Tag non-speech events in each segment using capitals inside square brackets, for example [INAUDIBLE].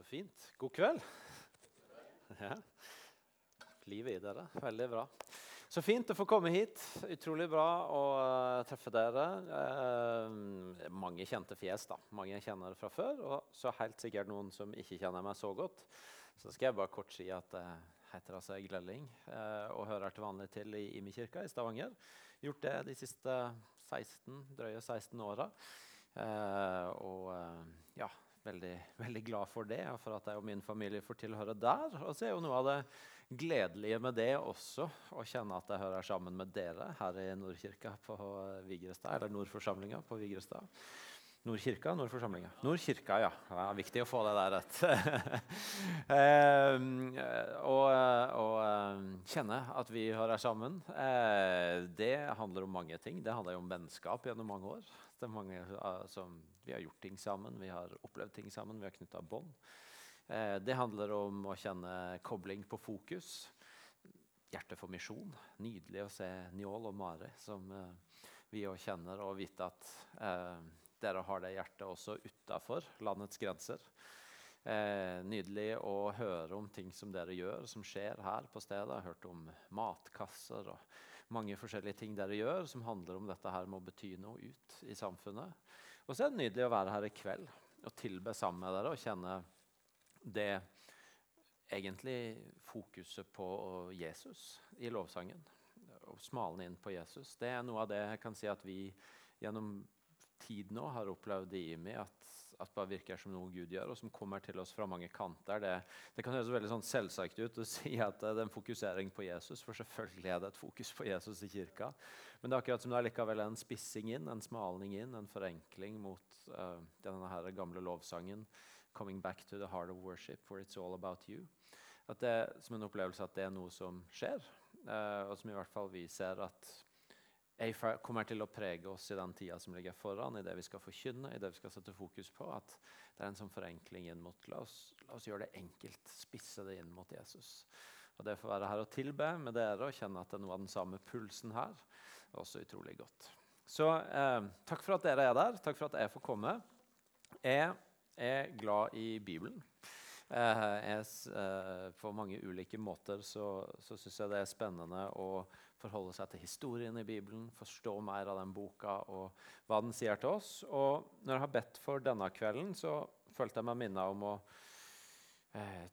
Så fint. God kveld. Ja. Livet i dere. Veldig bra. Så fint å få komme hit. Utrolig bra å uh, treffe dere. Uh, mange kjente fjes. da. Mange jeg kjenner fra før, og så helt sikkert noen som ikke kjenner meg så godt. Så skal jeg bare kort si at jeg heter altså Egil og hører til vanlig til i Imi kirka i Stavanger. Gjort det de siste 16, drøye 16 åra. og ja, veldig, veldig, glad for det, og for at jeg og min familie får tilhøre der. Og så er jo noe av det gledelige med det også å kjenne at jeg hører sammen med dere her i Nordkirka på Vigrestad, eller Nordforsamlinga på Vigrestad. Nordkirka, Nordforsamlinga. Nordkirka, ja. Det er viktig å få det der rett. [LAUGHS] eh, og, og eh, kjenne at vi hører sammen. Eh, det handler om mange ting. Det handler jo om vennskap gjennom mange år. Det er mange som, Vi har gjort ting sammen, vi har opplevd ting sammen, vi har knytta bånd. Eh, det handler om å kjenne kobling på fokus. Hjerte for misjon. Nydelig å se Njål og Mare, som eh, vi òg kjenner, og vite at dere har det hjertet også utafor landets grenser. Eh, nydelig å høre om ting som dere gjør, som skjer her på stedet. Jeg har hørt om matkasser og mange forskjellige ting dere gjør som handler om dette her med å bety noe ut i samfunnet. Og så er det nydelig å være her i kveld og tilbe sammen med dere og kjenne det egentlig fokuset på Jesus i lovsangen. Og smalen inn på Jesus. Det er noe av det jeg kan si at vi gjennom tid nå har opplevd i IMI at at bare virker som noe Gud gjør, og som kommer til oss fra mange kanter. Det, det kan høres veldig sånn selvsagt ut å [LAUGHS] si at det er en fokusering på Jesus, for selvfølgelig er det et fokus på Jesus i kirka. Men det er akkurat som det er likevel en spissing inn, en smalning inn, en forenkling mot uh, denne her gamle lovsangen 'Coming back to the heart of worship, where it's all about you'. At det, som en opplevelse at det er noe som skjer, uh, og som i hvert fall vi ser at jeg kommer til å prege oss i den tida som ligger foran, i det vi skal forkynne, i det vi skal sette fokus på. At det er en sånn forenkling inn mot la oss, la oss gjøre det enkelt, spisse det inn mot Jesus. Og Det får være her og tilbe med dere og kjenne at det er noe av den samme pulsen her. er også utrolig godt. Så eh, takk for at dere er der. Takk for at jeg får komme. Jeg er glad i Bibelen. Eh, jeg, eh, på mange ulike måter så, så syns jeg det er spennende å forholde seg til historien i Bibelen, forstå mer av den boka og hva den sier til oss. Og når jeg har bedt for denne kvelden, så følte jeg meg minnet om å, eh,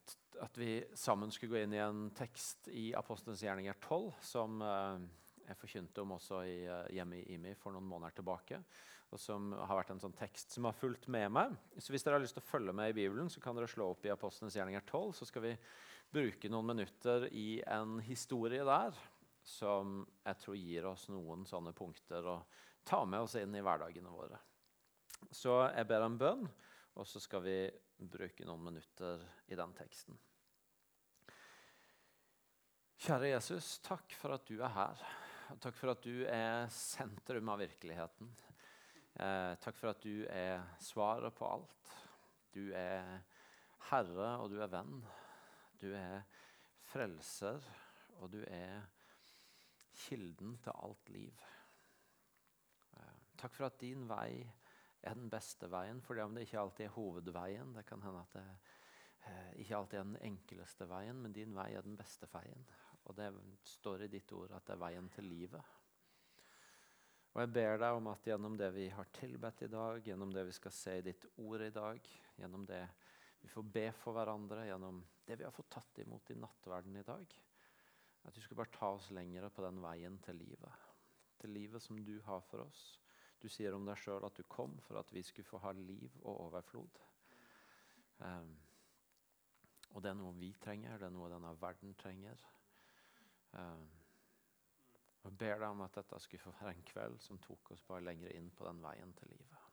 at vi sammen skulle gå inn i en tekst i Apostelens gjerninger 12, som eh, jeg forkynte om også i, eh, hjemme i IMI for noen måneder tilbake. Og som har vært en sånn tekst som har fulgt med meg. Så hvis dere har lyst til å følge med i Bibelen, så kan dere slå opp i Apostelens gjerninger 12. Så skal vi bruke noen minutter i en historie der som jeg tror gir oss noen sånne punkter å ta med oss inn i hverdagene våre. Så jeg ber en bønn, og så skal vi bruke noen minutter i den teksten. Kjære Jesus, takk for at du er her. Takk for at du er sentrum av virkeligheten. Eh, takk for at du er svaret på alt. Du er herre, og du er venn. Du er frelser, og du er kilden til alt liv. Eh, takk for at din vei er den beste veien, for om det ikke alltid er hovedveien. Det kan hende at det eh, ikke alltid er den enkleste veien, men din vei er den beste veien. Og det står i ditt ord at det er veien til livet. Og jeg ber deg om at gjennom det vi har tilbedt i dag, gjennom det vi skal se i ditt ord i dag, gjennom det vi får be for hverandre, gjennom det vi har fått tatt imot i nattverden i dag, at du skal bare ta oss lenger på den veien til livet. Til livet som du har for oss. Du sier om deg sjøl at du kom for at vi skulle få ha liv og overflod. Um, og det er noe vi trenger, det er noe denne verden trenger. Um, og ber deg om at dette skulle få være en kveld som tok oss bare lenger inn på den veien til livet.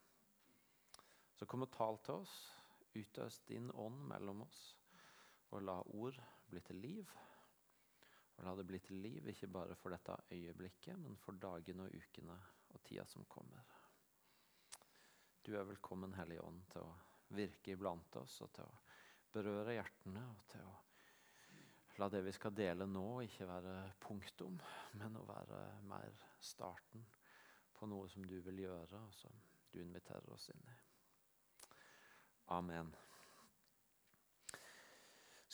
Så kom og tal til oss. Utøs din ånd mellom oss, og la ord bli til liv. Og la det bli til liv, ikke bare for dette øyeblikket, men for dagene og ukene og tida som kommer. Du er velkommen, Hellige Ånd, til å virke iblant oss og til å berøre hjertene. og til å La det vi skal dele nå, ikke være punktum, men å være mer starten på noe som du vil gjøre, og som du inviterer oss inn i. Amen.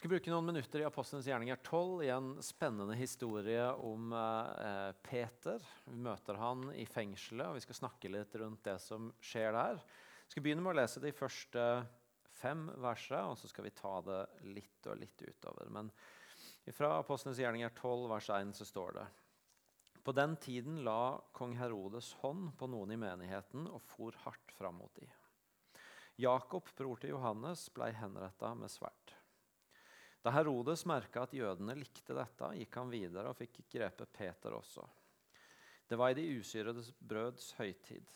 Skal bruke noen minutter i Apostlenes gjerninger 12 i en spennende historie om eh, Peter. Vi møter han i fengselet, og vi skal snakke litt rundt det som skjer der. Vi skal begynne med å lese de første fem versene, og så skal vi ta det litt og litt utover. Men fra Apostlenes gjerninger 12, vers 1, så står det På den tiden la kong Herodes hånd på noen i menigheten og for hardt fram mot dem. Jakob, bror til Johannes, blei henretta med sverd. Da Herodes merka at jødene likte dette, gikk han videre og fikk grepet Peter også. Det var i de usyrede brøds høytid.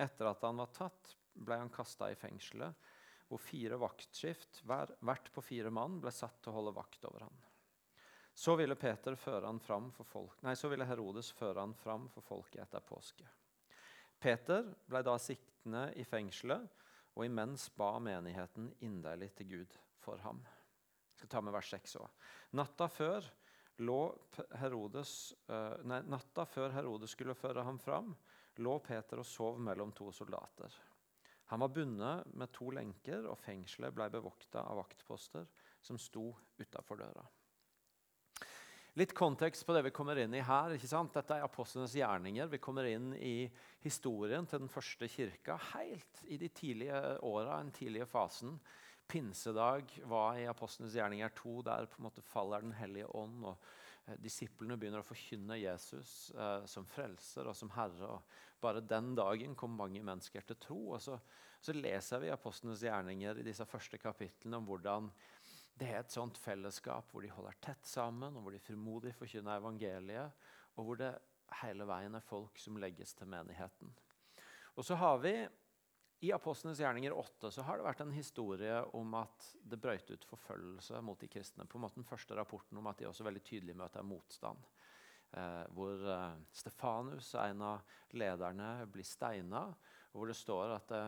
Etter at han var tatt, ble han kasta i fengselet, hvor fire vaktskift, hvert på fire mann, ble satt til å holde vakt over han. Så ville, folk, nei, så ville Herodes føre han fram for folket etter påske. Peter ble da siktende i fengselet, og imens ba menigheten inderlig til Gud for ham skal ta med vers 6 òg. Natta før Herodes, nei, natta før Herodes skulle føre ham fram, lå Peter og sov mellom to soldater. Han var bundet med to lenker, og fengselet ble bevokta av vaktposter som sto utafor døra. Litt kontekst på det vi kommer inn i her. ikke sant? Dette er apostlenes gjerninger. Vi kommer inn i historien til den første kirka helt i de tidlige åra, den tidlige fasen pinsedag var i Apostlenes gjerninger 2, der på en måte faller Den hellige ånd. og eh, Disiplene begynner å forkynne Jesus eh, som frelser og som herre. og Bare den dagen kom mange mennesker til tro. og Så, så leser vi Apostlenes gjerninger i disse første kapitlene om hvordan det er et sånt fellesskap hvor de holder tett sammen, og hvor de frimodig forkynner evangeliet, og hvor det hele veien er folk som legges til menigheten. Og så har vi i Apostlenes gjerninger 8 så har det vært en historie om at det brøt ut forfølgelse mot de kristne. På en måte Den første rapporten om at de også veldig tydelig møter motstand. Eh, hvor eh, Stefanus, en av lederne, blir steina. Hvor det står at det,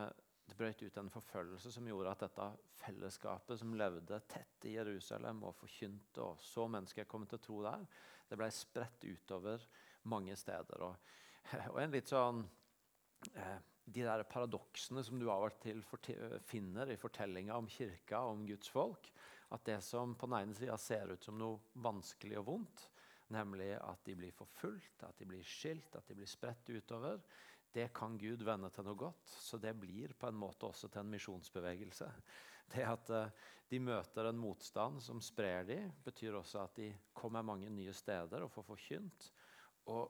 det brøt ut en forfølgelse som gjorde at dette fellesskapet som levde tett i Jerusalem og forkynte, og så mennesker komme til å tro der, det ble spredt utover mange steder. Og, [LAUGHS] og en litt sånn eh, de der paradoksene som du av og til finner i fortellinga om kirka og om Guds folk. At det som på den ene sida ser ut som noe vanskelig og vondt, nemlig at de blir forfulgt, at de blir skilt, at de blir spredt utover, det kan Gud vende til noe godt. Så det blir på en måte også til en misjonsbevegelse. Det at uh, de møter en motstand som sprer de, betyr også at de kommer mange nye steder og får forkynt. Og,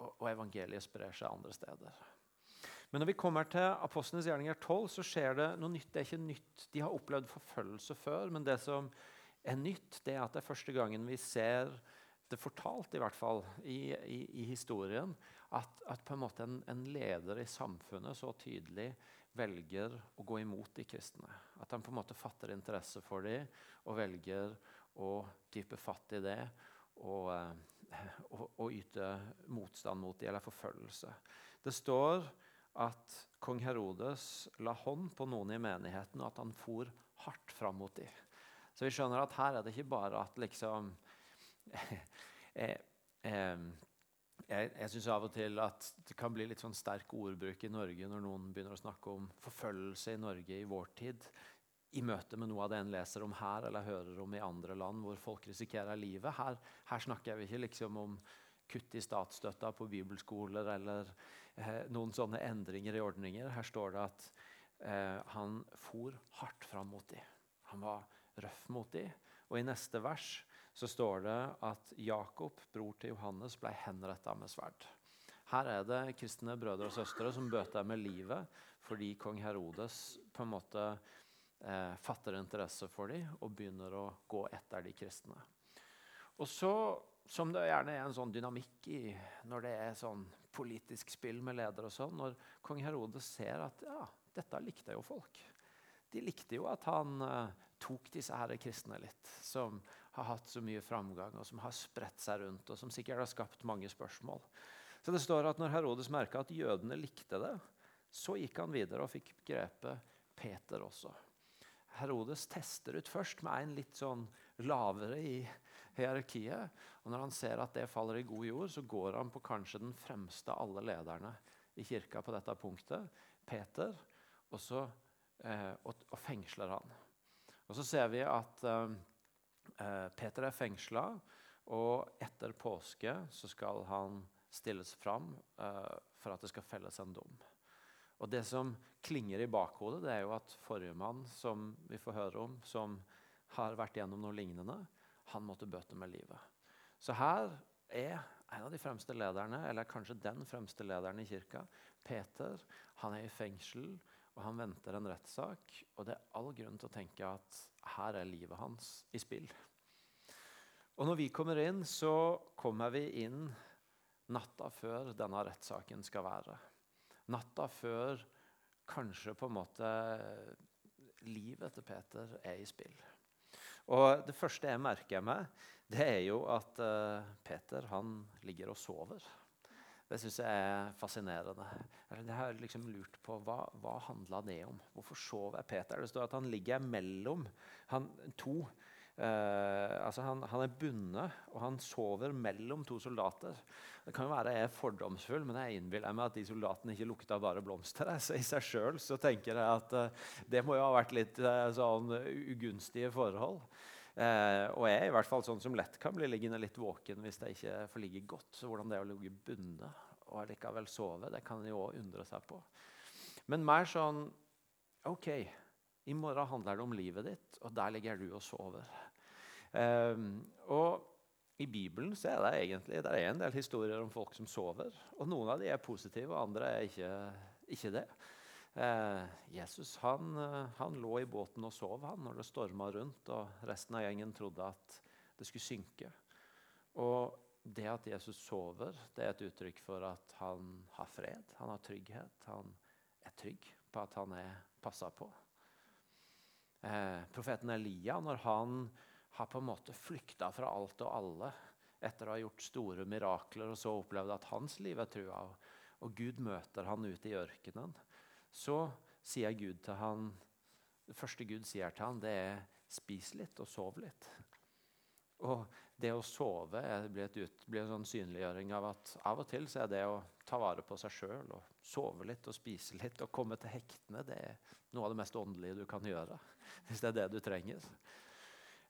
og, og evangeliet sprer seg andre steder. Men når vi kommer til Apostlenes gjerninger 12, så skjer det noe nytt. Det er ikke nytt. De har opplevd forfølgelse før, men det som er nytt, det er at det er første gangen vi ser det fortalt, i hvert fall i, i, i historien, at, at, på en måte en, en, leder i samfunnet så tydelig velger å gå imot de kristne. At han på en måte fatter interesse for dem og velger å dype fatt i det og, eh, og, og yte motstand mot dem, eller forfølgelse. Det står at kong Herodes la hånd på noen i menigheten, og at han for hardt fram mot dem. Så vi skjønner at her er det ikke bare at liksom [LAUGHS] Jeg, jeg, jeg syns av og til at det kan bli litt sånn sterk ordbruk i Norge når noen begynner å snakke om forfølgelse i Norge i vår tid. I møte med noe av det en leser om her eller hører om i andre land hvor folk risikerer livet. Her, her snakker vi ikke liksom om kutt i statsstøtta på bibelskoler eller eh, noen sånne endringer i ordninger. Her står det at eh, han for hardt fram mot dem. Han var røff mot dem. Og i neste vers så står det at Jakob, bror til Johannes, ble henretta med sverd. Her er det kristne brødre og søstre som bøter med livet fordi kong Herodes på en måte eh, fatter interesse for dem og begynner å gå etter de kristne. Og så som det gjerne er en sånn dynamikk i når det er sånn politisk spill med ledere. og sånn, Når kong Herodes ser at ja, dette likte jo folk. De likte jo at han uh, tok disse her kristne litt, som har hatt så mye framgang, og som har spredt seg rundt, og som sikkert har skapt mange spørsmål. Så det står at når Herodes merka at jødene likte det, så gikk han videre og fikk grepet Peter også. Herodes tester ut først med en litt sånn lavere i hierarkiet. Og når han ser at det faller i god jord, så går han på kanskje den fremste av alle lederne i kirka på dette punktet, Peter, og, så, eh, og, og fengsler han. Og så ser vi at eh, Eh, Peter er fengsla, og etter påske så skal han stilles fram eh, for at det skal felles en dom. Og Det som klinger i bakhodet, det er jo at forrige mann som vi får høre om, som har vært gjennom noe lignende, han måtte bøte med livet. Så her er en av de fremste lederne, eller kanskje den fremste lederen i kirka, Peter. Han er i fengsel, og han venter en rettssak. Og det er all grunn til å tenke at her er livet hans i spill. Og når vi kommer inn, så kommer vi inn natta før denne rettssaken skal være. Natta før kanskje på en måte livet til Peter er i spill. Og Det første jeg merker meg, det er jo at uh, Peter han ligger og sover. Det syns jeg er fascinerende. Jeg har liksom lurt på Hva, hva handla det om? Hvorfor sover Peter? Det står at han ligger mellom han, to. Uh, altså han, han, er bundet, og han sover mellom to soldater. Det kan jo være jeg er fordomsfull, men jeg innbiller meg at de soldatene ikke lukta bare blomster. Så I seg sjøl tenker jeg at uh, det må jo ha vært litt uh, sånn ugunstige forhold. Og jeg er i hvert fall sånn som lett kan bli liggende litt våken hvis jeg ikke får ligge godt. Så hvordan det er å ligge bundet og likevel sove, det kan en jo òg undre seg på. Men mer sånn OK, i morgen handler det om livet ditt, og der ligger du og sover. Um, og i Bibelen så er det egentlig det er en del historier om folk som sover. og Noen av de er positive, og andre er ikke, ikke det. Uh, Jesus han, han, lå i båten og sov han når det storma rundt, og resten av gjengen trodde at det skulle synke. Og det at Jesus sover, det er et uttrykk for at han har fred, han har trygghet. Han er trygg på at han er passa på. Eh, profeten Elia, når han har på en måte flykta fra alt og alle etter å ha gjort store mirakler og så opplevd at hans liv er trua, og Gud møter han ute i ørkenen, så sier Gud til han, det første Gud sier til han, det er 'spis litt og sov litt'. Og det å sove blir, ut, blir, en sånn synliggjøring av at av og til så er det å ta vare på seg sjøl og sove litt og spise litt og komme til hektene det er noe av det mest åndelige du kan gjøre. [LAUGHS] Hvis det er det du trenger.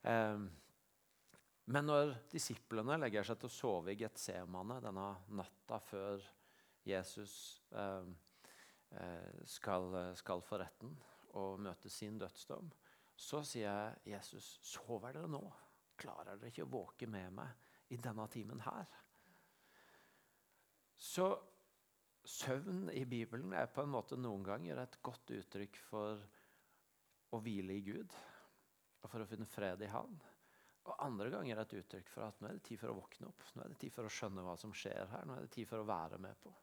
Um, men når disiplene legger seg til å sove i Getsemane denne natta før Jesus ehm, eh, skal, skal for retten og møte sin dødsdom, så sier Jesus, 'Sover dere nå? Klarer dere ikke å våke med meg i denne timen her?' Så søvn i Bibelen er på en måte noen ganger et godt uttrykk for å hvile i Gud og for å finne fred i Han. Og andre ganger et uttrykk for at nå er det tid for å våkne opp. Nå er det tid for å skjønne hva som skjer her. Nå er det tid for å være med på.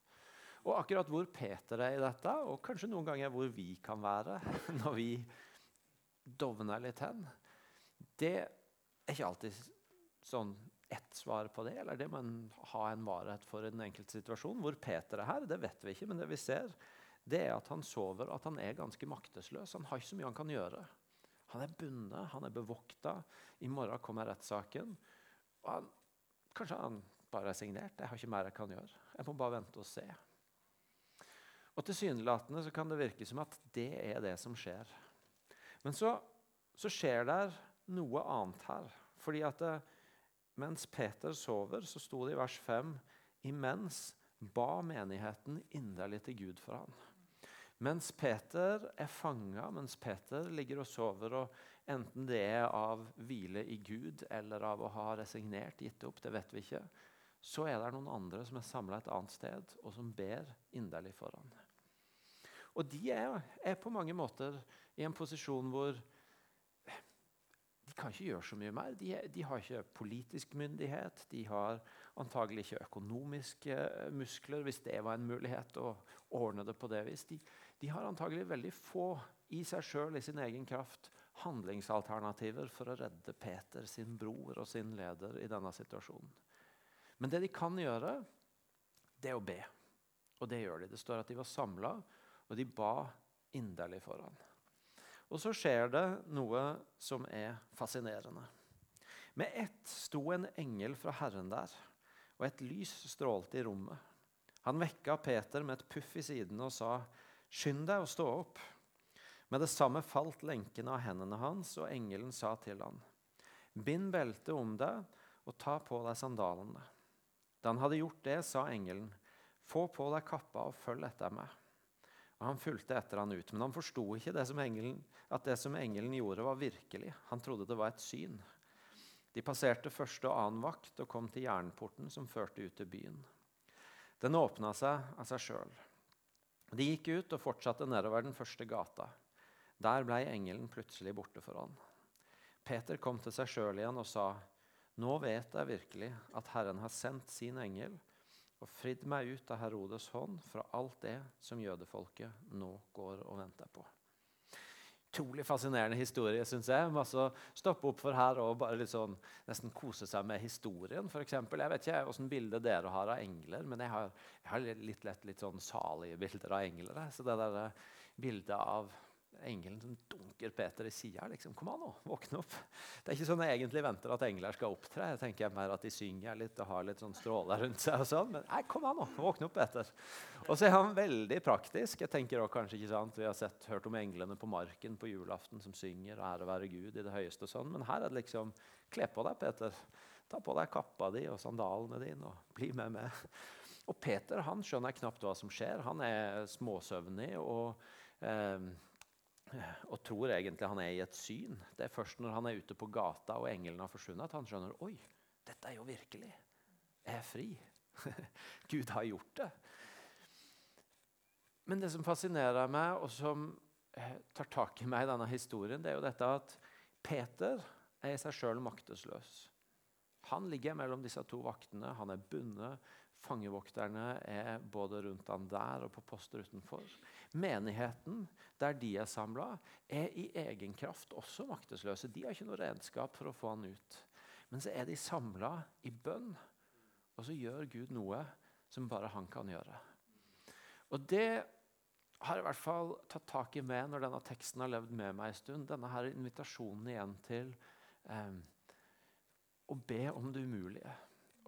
Og akkurat hvor Peter er i dette, og kanskje noen ganger hvor vi kan være [LAUGHS] når vi dovner litt hen, det er ikke alltid sånn ett svar på det. Eller det må en ha en varhet for i den enkelte situasjonen. Hvor Peter er her, det vet vi ikke, men det vi ser, det er at han sover, at han er ganske maktesløs. Han har ikke så mye han kan gjøre. Han er bundet, han er bevokta. I morgen kommer rettssaken. Kanskje han bare er signert. Jeg har ikke mer jeg kan gjøre. Jeg må bare vente og se. Og Tilsynelatende så kan det virke som at det er det som skjer. Men så, så skjer det noe annet her. Fordi at eh, mens Peter sover, så sto det i vers 5 imens ba menigheten inderlig til Gud for ham. Mens Peter er fanga, mens Peter ligger og sover, og enten det er av hvile i Gud eller av å ha resignert, gitt opp, det vet vi ikke, så er det noen andre som er samla et annet sted, og som ber inderlig for ham. Og de er, er, på mange måter i en posisjon hvor kan ikke gjøre så mye mer. De, de har ikke politisk myndighet. De har antagelig ikke økonomiske muskler, hvis det var en mulighet å ordne det på det vis. De, de har antagelig veldig få i seg sjøl, i sin egen kraft, handlingsalternativer for å redde Peter, sin bror og sin leder, i denne situasjonen. Men det de kan gjøre, det er å be. Og det gjør de. Det står at de var samla, og de ba inderlig for ham. Og så skjer det noe som er fascinerende. Med ett sto en engel fra Herren der, og et lys strålte i rommet. Han vekka Peter med et puff i siden og sa, Skynd deg å stå opp. Med det samme falt lenken av hendene hans, og engelen sa til ham, Bind beltet om deg og ta på deg sandalene. Da han hadde gjort det, sa engelen, få på deg kappa og følg etter meg. Han fulgte etter han ut, men han forsto ikke det engelen, at det som engelen gjorde, var virkelig. Han trodde det var et syn. De passerte første og annen vakt og kom til jernporten som førte ut til byen. Den åpna seg av seg sjøl. De gikk ut og fortsatte nedover den første gata. Der blei engelen plutselig borte for han. Peter kom til seg sjøl igjen og sa, Nå vet jeg virkelig at Herren har sendt sin engel og fridd meg ut av Herodes hånd fra alt det som jødefolket nå går og venter på. Utrolig fascinerende historie, syns jeg. Masse stoppe opp for her og bare litt sånn, nesten kose seg med historien. Eksempel. jeg vet ikke hvilket bilde dere har av engler, men jeg har, jeg har litt lett litt sånn salige bilder av engler. Så det der bildet av engelen som dunker Peter i sida. Liksom, Kom an, nå, våkne opp. Det er ikke sånn jeg egentlig venter at engler skal opptre. Jeg tenker mer at de synger litt og har litt sånn stråler rundt seg. og sånn. Men nei, kom an, nå, våkne opp, Peter. Og så er han veldig praktisk. Jeg tenker også, kanskje ikke sant, Vi har sett, hørt om englene på marken på julaften som synger 'Ære være Gud' i det høyeste. og sånn. Men her er det liksom Kle på deg, Peter. Ta på deg kappa di og sandalene dine og bli med med. Og Peter han skjønner knapt hva som skjer. Han er småsøvnig. og... Eh, og tror egentlig han er i et syn. Det er først når han er ute på gata og engelen har forsvunnet, at han skjønner oi, dette er jo virkelig. Jeg er fri. [LAUGHS] Gud har gjort det. Men det som fascinerer meg, og som eh, tar tak i meg i denne historien, det er jo dette at Peter er i seg sjøl maktesløs. Han ligger mellom disse to vaktene. Han er bundet. Fangevokterne er både rundt han der og på poster utenfor. Menigheten, der de er samla, er i egen kraft også maktesløse. De har ikke noe redskap for å få han ut. Men så er de samla i bønn, og så gjør Gud noe som bare han kan gjøre. Og det har i hvert fall tatt tak i med når denne teksten har levd med meg en stund. Denne her invitasjonen igjen til eh, å be om det umulige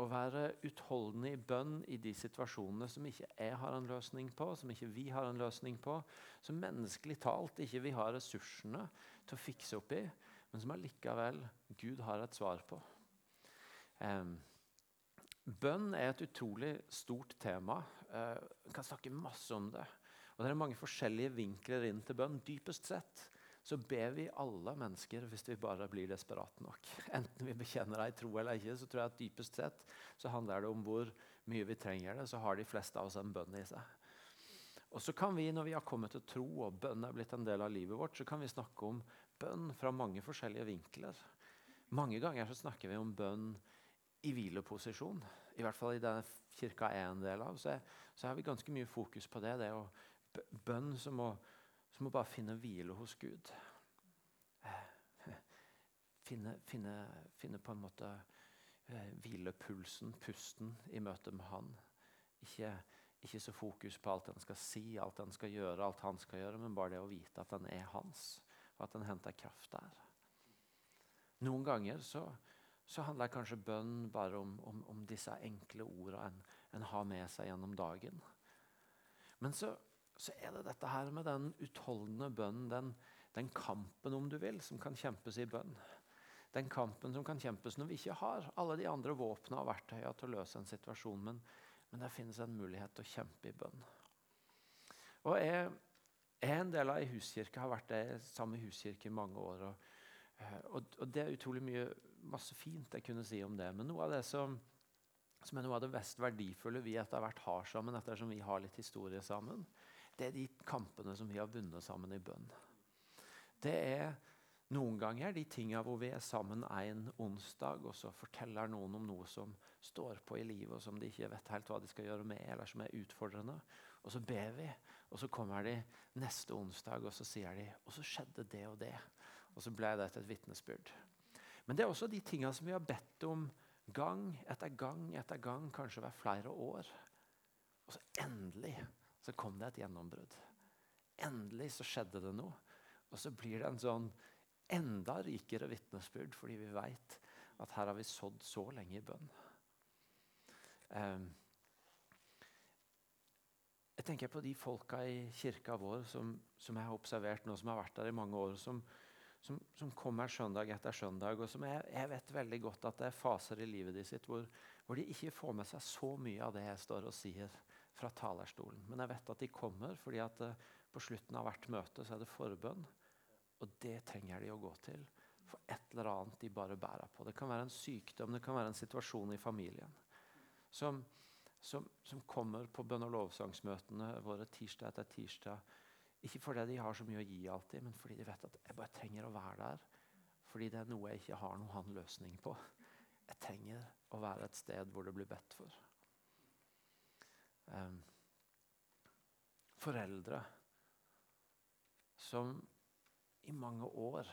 å være utholdende i bønn i de situasjonene som ikke jeg har en løsning på, som ikke vi har en løsning på, som menneskelig talt ikke vi har ressursene til å fikse opp i, men som allikevel Gud har et svar på. Bønn er et utrolig stort tema. Vi kan snakke masse om det. Og Det er mange forskjellige vinkler inn til bønn. Dypest sett så ber vi alle mennesker hvis vi bare blir desperate nok. [LAUGHS] Enten vi bekjenner ei tro eller ikke, så tror jeg at dypest sett så handler det om hvor mye vi trenger det. Så har de fleste av oss en bønn i seg. Og så kan vi, Når vi har kommet til tro og bønn er blitt en del av livet vårt, så kan vi snakke om bønn fra mange forskjellige vinkler. Mange ganger så snakker vi om bønn i hvileposisjon. I hvert fall i denne kirka er en del av. Så, så har vi ganske mye fokus på det. Det er jo bønn som å så må bare finne hvile hos Gud. Eh, finne, finne, finne på en måte Hvile hvilepulsen, pusten, i møte med Han. Ikke, ikke, så fokus på alt han skal si, alt han skal gjøre, alt han skal gjøre, men bare det å vite at den er hans, og at den henter kraft der. Noen ganger så, så handler kanskje bønn bare om, om, om disse enkle ordene en, en har med seg gjennom dagen. Men så så er det dette her med den utholdende bønnen, den, den, kampen om du vil, som kan kjempes i bønn. Den kampen som kan kjempes når vi ikke har alle de andre våpnene og verktøyene til å løse en situasjon. Men, men det finnes en mulighet til å kjempe i bønn. Og jeg, jeg en del av ei huskirke, har vært det samme huskirke i mange år. Og, eh, og, og, det er utrolig mye, masse fint jeg kunne si om det. Men noe av det som, som er noe av det mest verdifulle vi etter hvert har sammen, ettersom vi har litt historie sammen, det er de kampene som vi har vunnet sammen i bønn. Det er noen ganger de tingene hvor vi er sammen en onsdag, og så forteller noen om noe som står på i livet, og som de ikke vet helt hva de skal gjøre med, eller som er utfordrende. Og så ber vi, og så kommer de neste onsdag, og så sier de Og så skjedde det og det. Og så ble det et vitnesbyrd. Men det er også de tingene som vi har bedt om gang etter gang etter gang, kanskje over flere år. Og så endelig så kom det et gjennombrudd. Endelig så skjedde det noe. Og så blir det en sånn enda rikere vitnesbyrd fordi vi veit at her har vi sådd så lenge i bønn. Um, jeg tenker på de folka i kirka vår som, som, jeg har observert nå, som har vært der i mange år, som, som, som, kommer søndag etter søndag, og som jeg, jeg, vet veldig godt at det er faser i livet de sitt hvor, hvor, de ikke får med seg så mye av det jeg står og sier fra talerstolen. Men jeg vet at de kommer fordi at uh, på slutten av hvert møte så er det forbønn. Og det trenger de å gå til for et eller annet de bare bærer på. Det kan være en sykdom, det kan være en situasjon i familien. Som, som, som kommer på bønn- og lovsangsmøtene våre tirsdag etter tirsdag ikke fordi de har så mye å gi alltid, men fordi de vet at jeg bare trenger å være der. Fordi det er noe jeg ikke har noen løsning på. Jeg trenger å være et sted hvor det blir bedt for. Um, foreldre som i mange år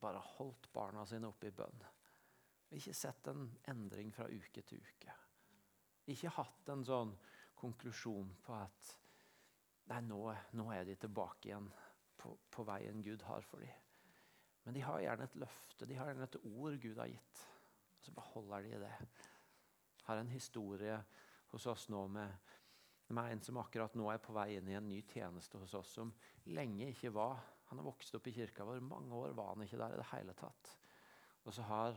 bare holdt barna sine oppe i bønn. Ikke sett en endring fra uke til uke. Ikke hatt en sånn konklusjon på at Nei, nå, nå, er de tilbake igjen på, på, veien Gud har for dem. Men de har gjerne et løfte, de har gjerne et ord Gud har gitt. Og så beholder de det. Har en historie hos oss nå med, med en som akkurat nå er på vei inn i en ny tjeneste hos oss, som lenge ikke var Han har vokst opp i kirka vår. Mange år var han ikke der i det hele tatt. Og så har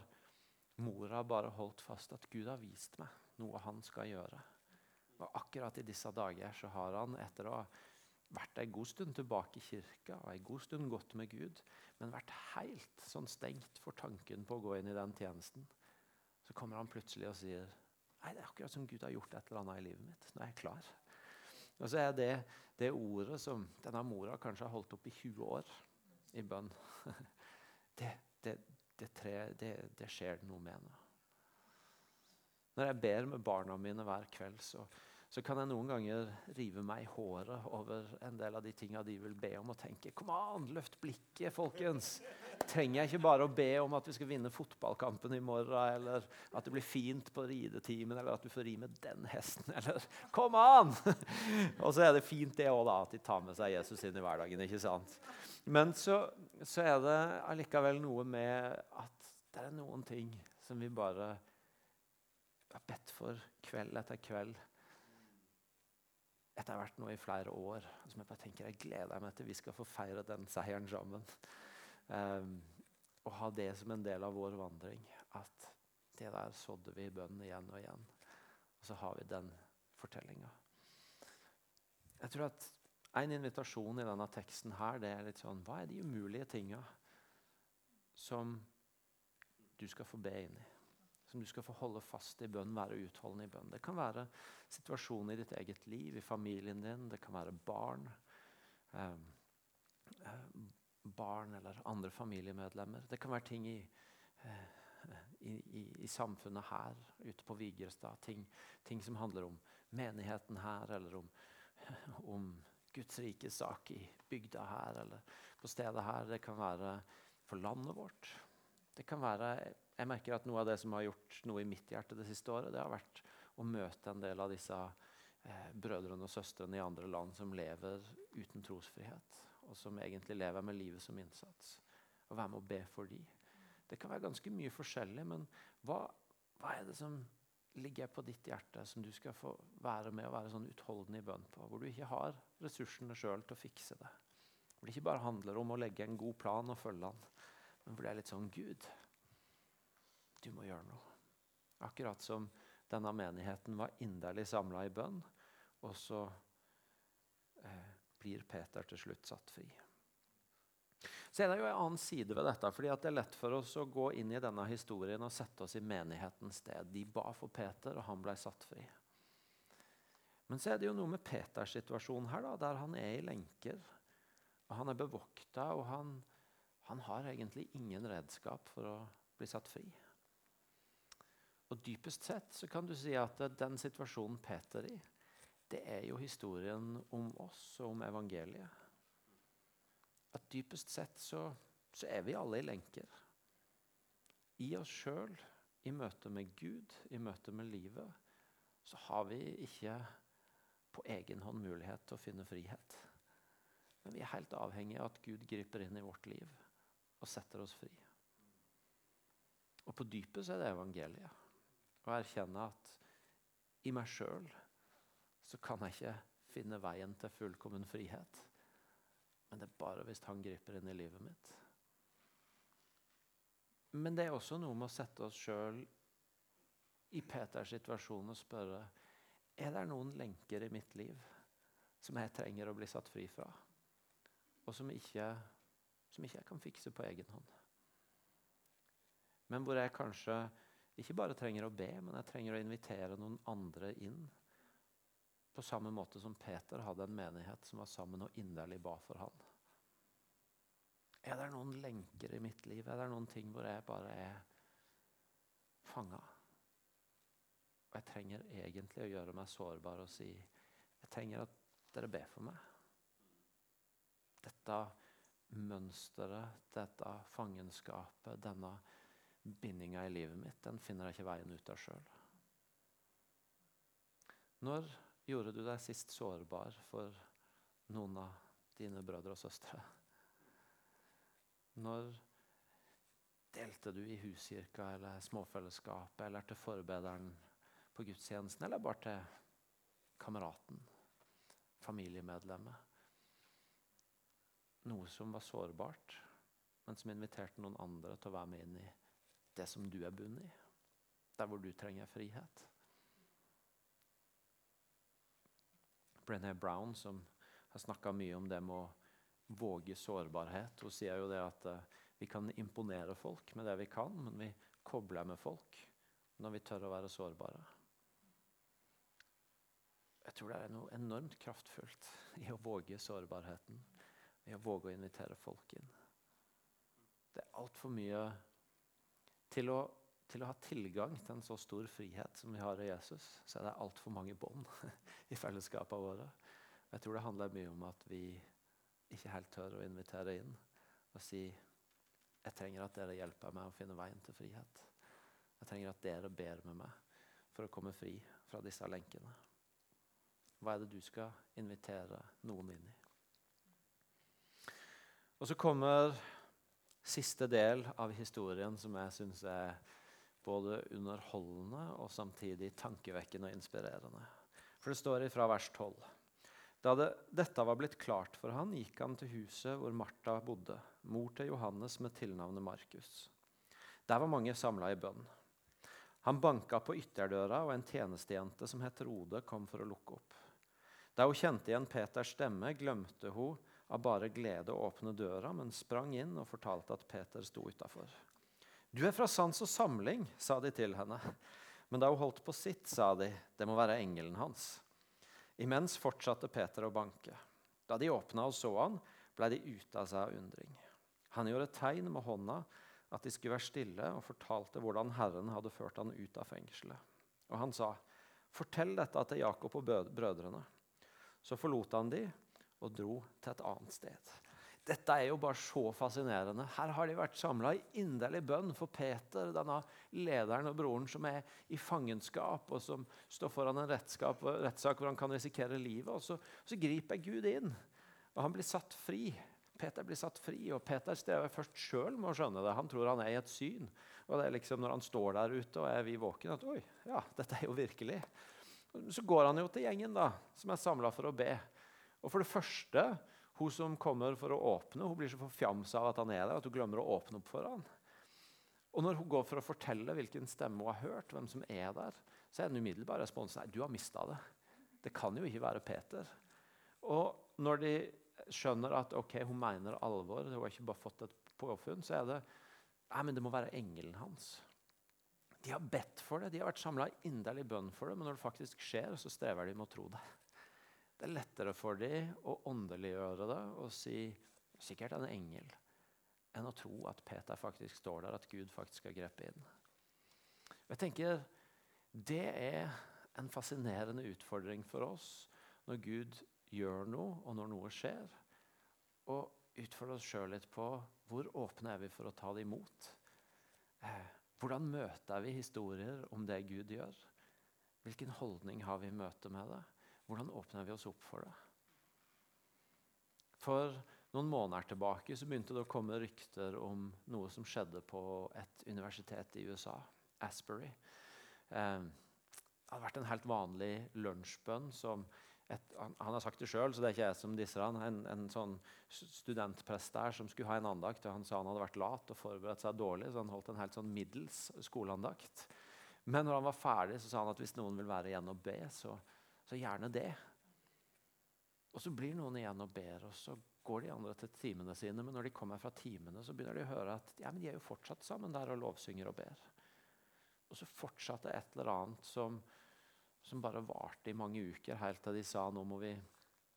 mora bare holdt fast at Gud har vist meg noe han skal gjøre. Og akkurat i disse dager så har han, etter å ha vært en god stund tilbake i kirka og en god stund gått med Gud, men vært helt sånn stengt for tanken på å gå inn i den tjenesten, så kommer han plutselig og sier Nei, det er akkurat som Gud har gjort et eller annet i livet mitt. Nå er jeg klar. Og så er det det ordet som denne mora kanskje har holdt opp i 20 år i bønn. [LAUGHS] Det, det, det, tre, det skjer noe med henne. Når jeg ber med barna mine hver kveld, så, så, kan jeg noen ganger rive meg i håret over en del av de tinga de vil be om, og tenke Kom an, løft blikket, folkens! Trenger jeg ikke bare å be om at vi skal vinne fotballkampen i morgen, eller at det blir fint på ridetimen, eller at du får ri med den hesten, eller [LAUGHS] Kom an! [LAUGHS] og så er det fint det òg, da, at de tar med seg Jesus inn i hverdagen. ikke sant? Men så, så er det allikevel noe med at det er noen ting som vi bare har bedt for kveld etter kveld etter hvert nå i flere år. Som jeg bare tenker, jeg gleder meg til vi skal få feire den seieren sammen. Um, og ha det som en del av vår vandring. At det der sådde vi i bønnen igjen og igjen. Og så har vi den fortellinga. Jeg tror at en invitasjon i denne teksten her, det er litt sånn Hva er de umulige tinga som du skal få be inn i? Som du skal få holde fast i bønn, være utholdende i bønn. Det kan være situasjoner i ditt eget liv, i familien din, det kan være barn. Eh, barn eller andre familiemedlemmer. Det kan være ting i, eh, i, i, i samfunnet her, ute på Vigrestad. Ting, ting, som handler om menigheten her, eller om, [LAUGHS] om Guds rikes sak i bygda her, eller på stedet her. Det kan være for landet vårt. Det kan være jeg merker at Noe av det som har gjort noe i mitt hjerte det siste året, det har vært å møte en del av disse eh, brødrene og søstrene i andre land som lever uten trosfrihet, og som egentlig lever med livet som innsats. Og være med å be for dem. Det kan være ganske mye forskjellig, men hva, hva er det som ligger på ditt hjerte, som du skal få være med og være sånn utholdende i bønn på? Hvor du ikke har ressursene sjøl til å fikse det. Hvor det ikke bare handler om å legge en god plan og følge den, men hvor det er litt sånn Gud, du må gjøre noe. Akkurat som denne menigheten var inderlig samla i bønn, og så eh, blir Peter til slutt satt fri. Så er det jo en annen side ved dette. fordi Det er lett for oss å gå inn i denne historien og sette oss i menighetens sted. De ba for Peter, og han ble satt fri. Men så er det jo noe med Peters situasjon her, da, der han er i lenker. og Han er bevokta, og han, han har egentlig ingen redskap for å bli satt fri. Og dypest sett så kan du si at den situasjonen Peter i, det er jo historien om oss og om evangeliet. At dypest sett så, så er vi alle i lenker. I oss sjøl, i møte med Gud, i møte med livet, så har vi ikke på egen hånd mulighet til å finne frihet. Men vi er helt avhengig av at Gud griper inn i vårt liv og setter oss fri. Og på dypet så er det evangeliet og erkjenne at i meg sjøl så kan jeg ikke finne veien til fullkommen frihet. Men det er bare hvis han griper inn i livet mitt. Men det er også noe med å sette oss sjøl i Peters situasjon og spørre er det noen lenker i mitt liv som jeg trenger å bli satt fri fra, og som ikke, som ikke jeg kan fikse på egen hånd. Men hvor jeg kanskje ikke bare trenger å be, men jeg trenger å invitere noen andre inn. På samme måte som Peter hadde en menighet som var sammen og inderlig ba for han. Er det noen lenker i mitt liv? Er det noen ting hvor jeg bare er fanga? Og jeg trenger egentlig å gjøre meg sårbar og si jeg trenger at dere ber for meg. Dette mønsteret, dette fangenskapet, denne bindinga i livet mitt, den finner jeg ikke veien ut av sjøl. Når gjorde du deg sist sårbar for noen av dine brødre og søstre? Når delte du i huskirka eller småfellesskapet eller til forbederen på gudstjenesten, eller bare til kameraten, familiemedlemmet? Noe som var sårbart, men som inviterte noen andre til å være med inn i det som du er bundet i. Der hvor du trenger frihet. Brené Brown, som har snakka mye om det med å våge sårbarhet. Hun sier jo det at uh, vi kan imponere folk med det vi kan, men vi kobler med folk når vi tør å være sårbare. Jeg tror det er noe enormt kraftfullt [LAUGHS] i å våge sårbarheten. I å våge å invitere folk inn. Det er altfor mye til å, til å, ha tilgang til en så stor frihet som vi har i Jesus, så er det altfor mange bånd [LAUGHS] i fellesskapene våre. Jeg tror det handler mye om at vi ikke helt tør å invitere inn og si jeg trenger at dere hjelper meg å finne veien til frihet. Jeg trenger at dere ber med meg for å komme fri fra disse lenkene. Hva er det du skal invitere noen inn i? Og så kommer siste del av historien som jeg syns er både underholdende og samtidig tankevekkende og inspirerende. For det står fra vers 12. Da det, dette var blitt klart for han, gikk han til huset hvor Martha bodde, mor til Johannes med tilnavnet Markus. Der var mange samla i bønn. Han banka på ytterdøra, og en tjenestejente som het Rode, kom for å lukke opp. Da hun kjente igjen Peters stemme, glemte hun av bare glede å åpne døra, men sprang inn og fortalte at Peter sto utafor. Du er fra Sans og Samling, sa de til henne. Men da hun holdt på sitt, sa de, det må være engelen hans. Imens fortsatte Peter å banke. Da de åpna og så han, ble de ute av seg av undring. Han gjorde tegn med hånda at de skulle være stille, og fortalte hvordan Herren hadde ført han ut av fengselet. Og han sa, 'Fortell dette til Jakob og brødrene.' Så forlot han de og dro til et annet sted. Dette er jo bare så fascinerende. Her har de vært samla i inderlig bønn for Peter, denne lederen og broren som er i fangenskap, og som står foran en rettssak hvor han kan risikere livet. Og så, så, griper Gud inn, og han blir satt fri. Peter blir satt fri, og Peter strever først sjøl med å skjønne det. Han tror han er i et syn. Og det er liksom når han står der ute og er vi våkne, at oi, ja, dette er jo virkelig. Så går han jo til gjengen da, som er samla for å be. Og for det første hun som kommer for å åpne, hun blir så forfjamsa av at han er der at hun glemmer å åpne opp for han. Og når hun går for å fortelle hvilken stemme hun har hørt, hvem som er der, så er den umiddelbare responsen nei, du har mista det. Det kan jo ikke være Peter. Og når de skjønner at ok, hun mener alvor, hun har ikke bare fått et påfunn, så er det nei, men det må være engelen hans. De har bedt for det, de har vært samla inderlig bønn for det, men når det faktisk skjer, så strever de med å tro det. Det er lettere for dem å åndeliggjøre det og si sikkert en engel, enn å tro at Peter faktisk står der, at Gud faktisk har grepet inn. Jeg tenker Det er en fascinerende utfordring for oss når Gud gjør noe, og når noe skjer. Og utfordre oss sjøl litt på hvor åpne er vi for å ta det imot. Eh, hvordan møter vi historier om det Gud gjør? Hvilken holdning har vi i møte med det? Hvordan åpner vi oss opp for det? For noen måneder tilbake så begynte det å komme rykter om noe som skjedde på et universitet i USA, Asbury. Eh, det hadde vært en helt vanlig lunsjbønn som et, han, han, har sagt det sjøl, så det er ikke jeg som disser han, en, en sånn studentprest der som skulle ha en andakt. og Han sa han hadde vært lat og forberedt seg dårlig, så han holdt en helt sånn middels skoleandakt. Men når han var ferdig, så sa han at hvis noen vil være igjen og be, så, så gjerne det. Og så blir noen igjen og ber, og så går de andre til timene sine. Men når de kommer fra timene, så begynner de å høre at ja, men de er jo fortsatt sammen der og lovsynger og ber. Og så fortsatte et eller annet som som bare varte i mange uker, helt til de sa nå må vi,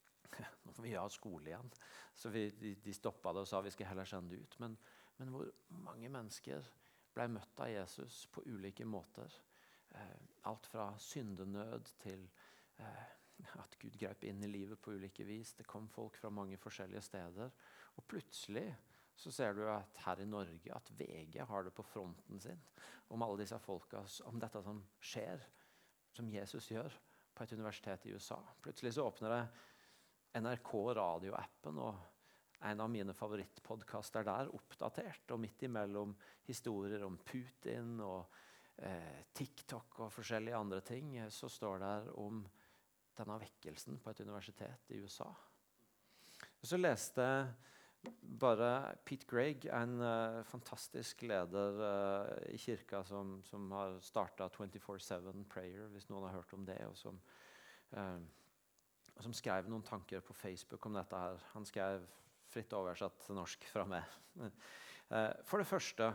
[LAUGHS] nå får vi ha skole igjen. Så vi, de, de stoppa det og sa vi skal heller sende det ut. Men, men, hvor mange mennesker ble møtt av Jesus på ulike måter. Eh, alt fra syndenød til at Gud grep inn i livet på ulike vis. Det kom folk fra mange forskjellige steder. Og plutselig så ser du at her i Norge at VG har det på fronten sin om alle disse folka, om dette som skjer som Jesus gjør på et universitet i USA. Plutselig så åpner det NRK radioappen, og en av mine favorittpodkaster der oppdatert. Og midt imellom historier om Putin og eh, TikTok og forskjellige andre ting, så står det om denne vekkelsen på et universitet i USA. Så leste bare Pete Greig, en uh, fantastisk leder uh, i kirka som, som har starta 24-7 Prayer, hvis noen har hørt om det. og som, uh, som skrev noen tanker på Facebook om dette. her. Han skrev fritt oversatt til norsk fra meg. [LAUGHS] for det første,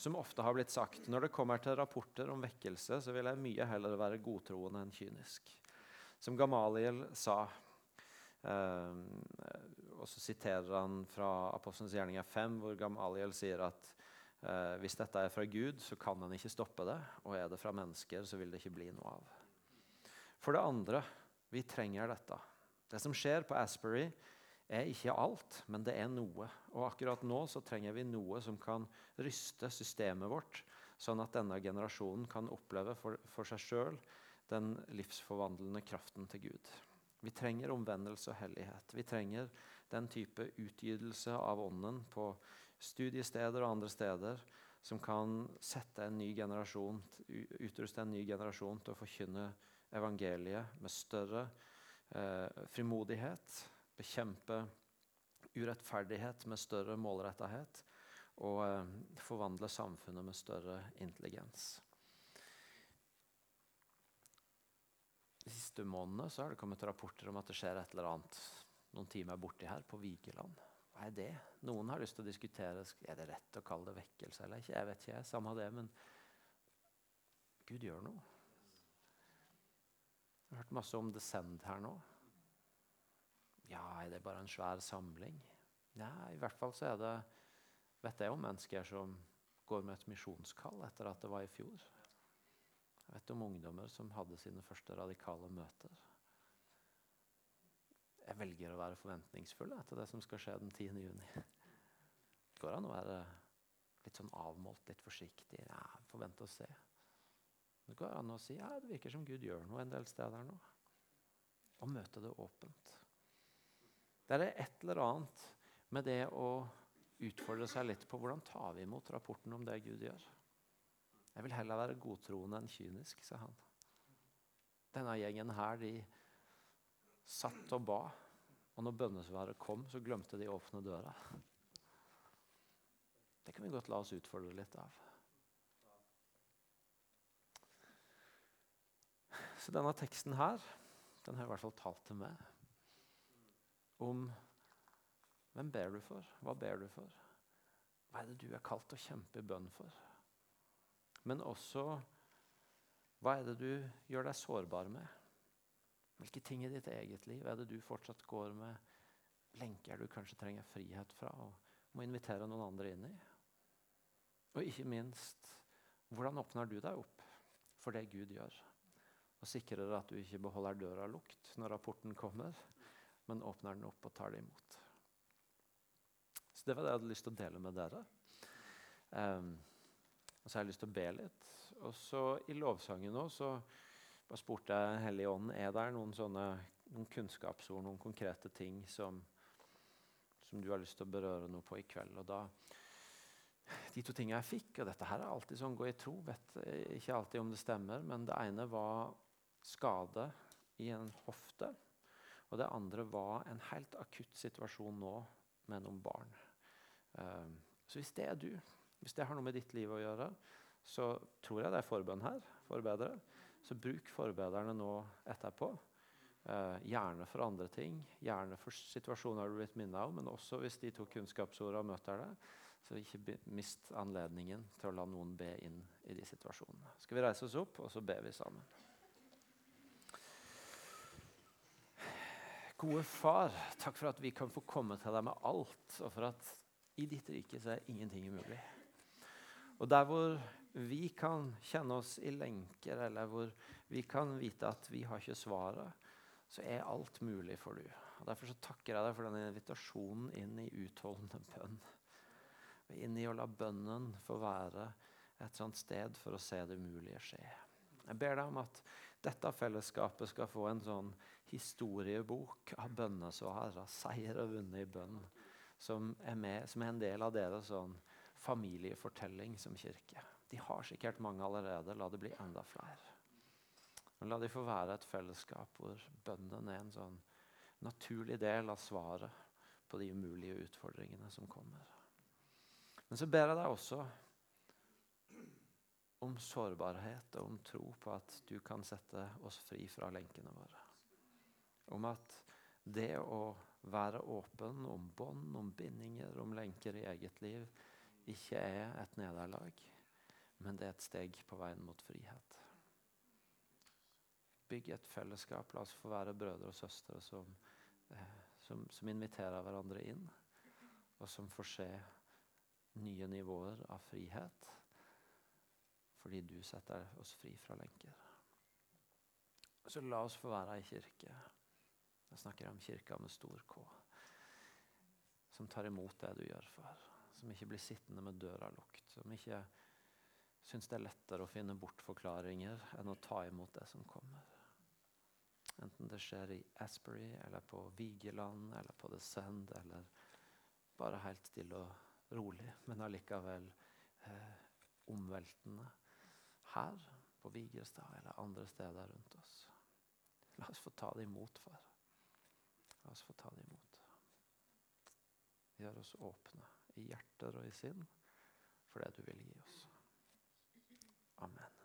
som ofte har blitt sagt, når det kommer til rapporter om vekkelse, så vil jeg mye heller være godtroende enn kynisk. Som Gamaliel sa og så siterer han fra Apostelens gjerninger 5, hvor Gamaliel sier at eh, hvis dette er fra Gud, så kan han ikke stoppe det. Og er det fra mennesker, så vil det ikke bli noe av. For det andre, vi trenger dette. Det som skjer på Asbury, er ikke alt, men det er noe. Og akkurat nå så trenger vi noe som kan ryste systemet vårt, sånn at denne generasjonen kan oppleve for, for seg sjøl den livsforvandlende kraften til Gud. Vi trenger omvendelse og hellighet. Vi trenger den type utgytelse av ånden på studiesteder og andre steder som kan sette en ny generasjon, utruste en ny generasjon til å forkynne evangeliet med større eh, frimodighet, bekjempe urettferdighet med større målrettethet og eh, forvandle samfunnet med større intelligens. Siste månedene har det kommet rapporter om at det skjer et eller annet noen timer borti her, på Vigeland. Hva er det? Noen har lyst til å diskutere er det rett å kalle det vekkelse eller ikke. Jeg vet ikke, samme det, men Gud gjør noe. Jeg har hørt masse om Descend her nå. Ja, er det bare en svær samling? Ja, i hvert fall så er det vet jeg om mennesker som går med et misjonskall etter at det var i fjor. Jeg vet om ungdommer som hadde sine første radikale møter jeg velger å være forventningsfull etter det som skal skje den 10. juni. Det går an å være litt sånn avmålt, litt forsiktig. Ja, forvente å se. Det går an å si ja, det virker som Gud gjør noe en del steder nå. Og møte det åpent. Det er et eller annet med det å utfordre seg litt på hvordan tar vi imot rapporten om det Gud gjør. Jeg vil heller være godtroende enn kynisk, sa han. Denne gjengen her, de satt og ba. Og når bønnesvaret kom, så glemte de å åpne døra. Det kan vi godt la oss utfordre litt av. Så denne teksten her, den har i hvert fall talt til meg om hvem ber du for? Hva ber du for? Hva er det du er kalt å kjempe bønn for? Men også hva er det du gjør deg sårbar med? Hvilke ting i ditt eget liv er det du fortsatt går med lenker du kanskje trenger frihet fra og må invitere noen andre inn i? Og ikke minst, hvordan åpner du deg opp for det Gud gjør? Og sikrer at du ikke beholder døra lukt når rapporten kommer, men åpner den opp og tar det imot. Så Det var det jeg hadde lyst til å dele med dere. Um, og så har jeg lyst til å be litt. Og så I lovsangen nå så bare spurte jeg Hellig Ånd er det noen sånne noen kunnskapsord, noen konkrete ting som, som, du har lyst til å berøre noe på i kveld. Og da, De to tingene jeg fikk, og dette her er alltid sånn gå i tro, vet ikke alltid om det stemmer, men det ene var skade i en hofte. Og det andre var en helt akutt situasjon nå med noen barn. Um, så hvis det er du, hvis det har noe med ditt liv å gjøre, så tror jeg det er forbønn her. Forbedre. Så bruk forbederne nå etterpå. Uh, gjerne for andre ting. Gjerne for situasjoner du har blitt minnet om, men også hvis de to kunnskapsordene møter deg. Så ikke mist anledningen til å la noen be inn i de situasjonene. Skal vi reise oss opp, og så ber vi sammen. Gode Far, takk for at vi kan få komme til deg med alt, og for at i ditt rike så er ingenting umulig. Og der hvor vi kan kjenne oss i lenker, eller hvor vi kan vite at vi har ikke svaret, så er alt mulig for du. Og Derfor så takker jeg deg for denne invitasjonen inn i utholdende bønn. Inn i å la bønnen få være et sånt sted for å se det umulige skje. Jeg ber deg om at dette fellesskapet skal få en sånn historiebok av bønnesvar, av seier og vunnet i bønn, som er, med, som er en del av deres sånn familiefortelling som kirke. De har sikkert mange allerede. La det bli enda flere. Men la de få være et fellesskap hvor bønnen er en sånn naturlig del av svaret på de umulige utfordringene som kommer. Men så ber jeg deg også om sårbarhet og om tro på at du kan sette oss fri fra lenkene våre. Om at det å være åpen om bånd, om bindinger, om lenker i eget liv ikke er et nederlag, men det er et steg på veien mot frihet. Bygg et fellesskap. La oss få være brødre og søstre som, eh, som, som inviterer hverandre inn, og som får se nye nivåer av frihet fordi du setter oss fri fra lenker. Så la oss få være ei kirke. Jeg snakker om kirka med stor K. Som tar imot det du gjør for. Som ikke blir sittende med døra lukket. Som ikke syns det er lettere å finne bortforklaringer enn å ta imot det som kommer. Enten det skjer i Asbury, eller på Vigeland, eller på The Send, eller bare helt stille og rolig, men allikevel eh, omveltende her på Vigerstad eller andre steder rundt oss. La oss få ta det imot, far. La oss få ta det imot. Gjør oss åpne i hjerter og i sinn for det du vil gi oss. Amen.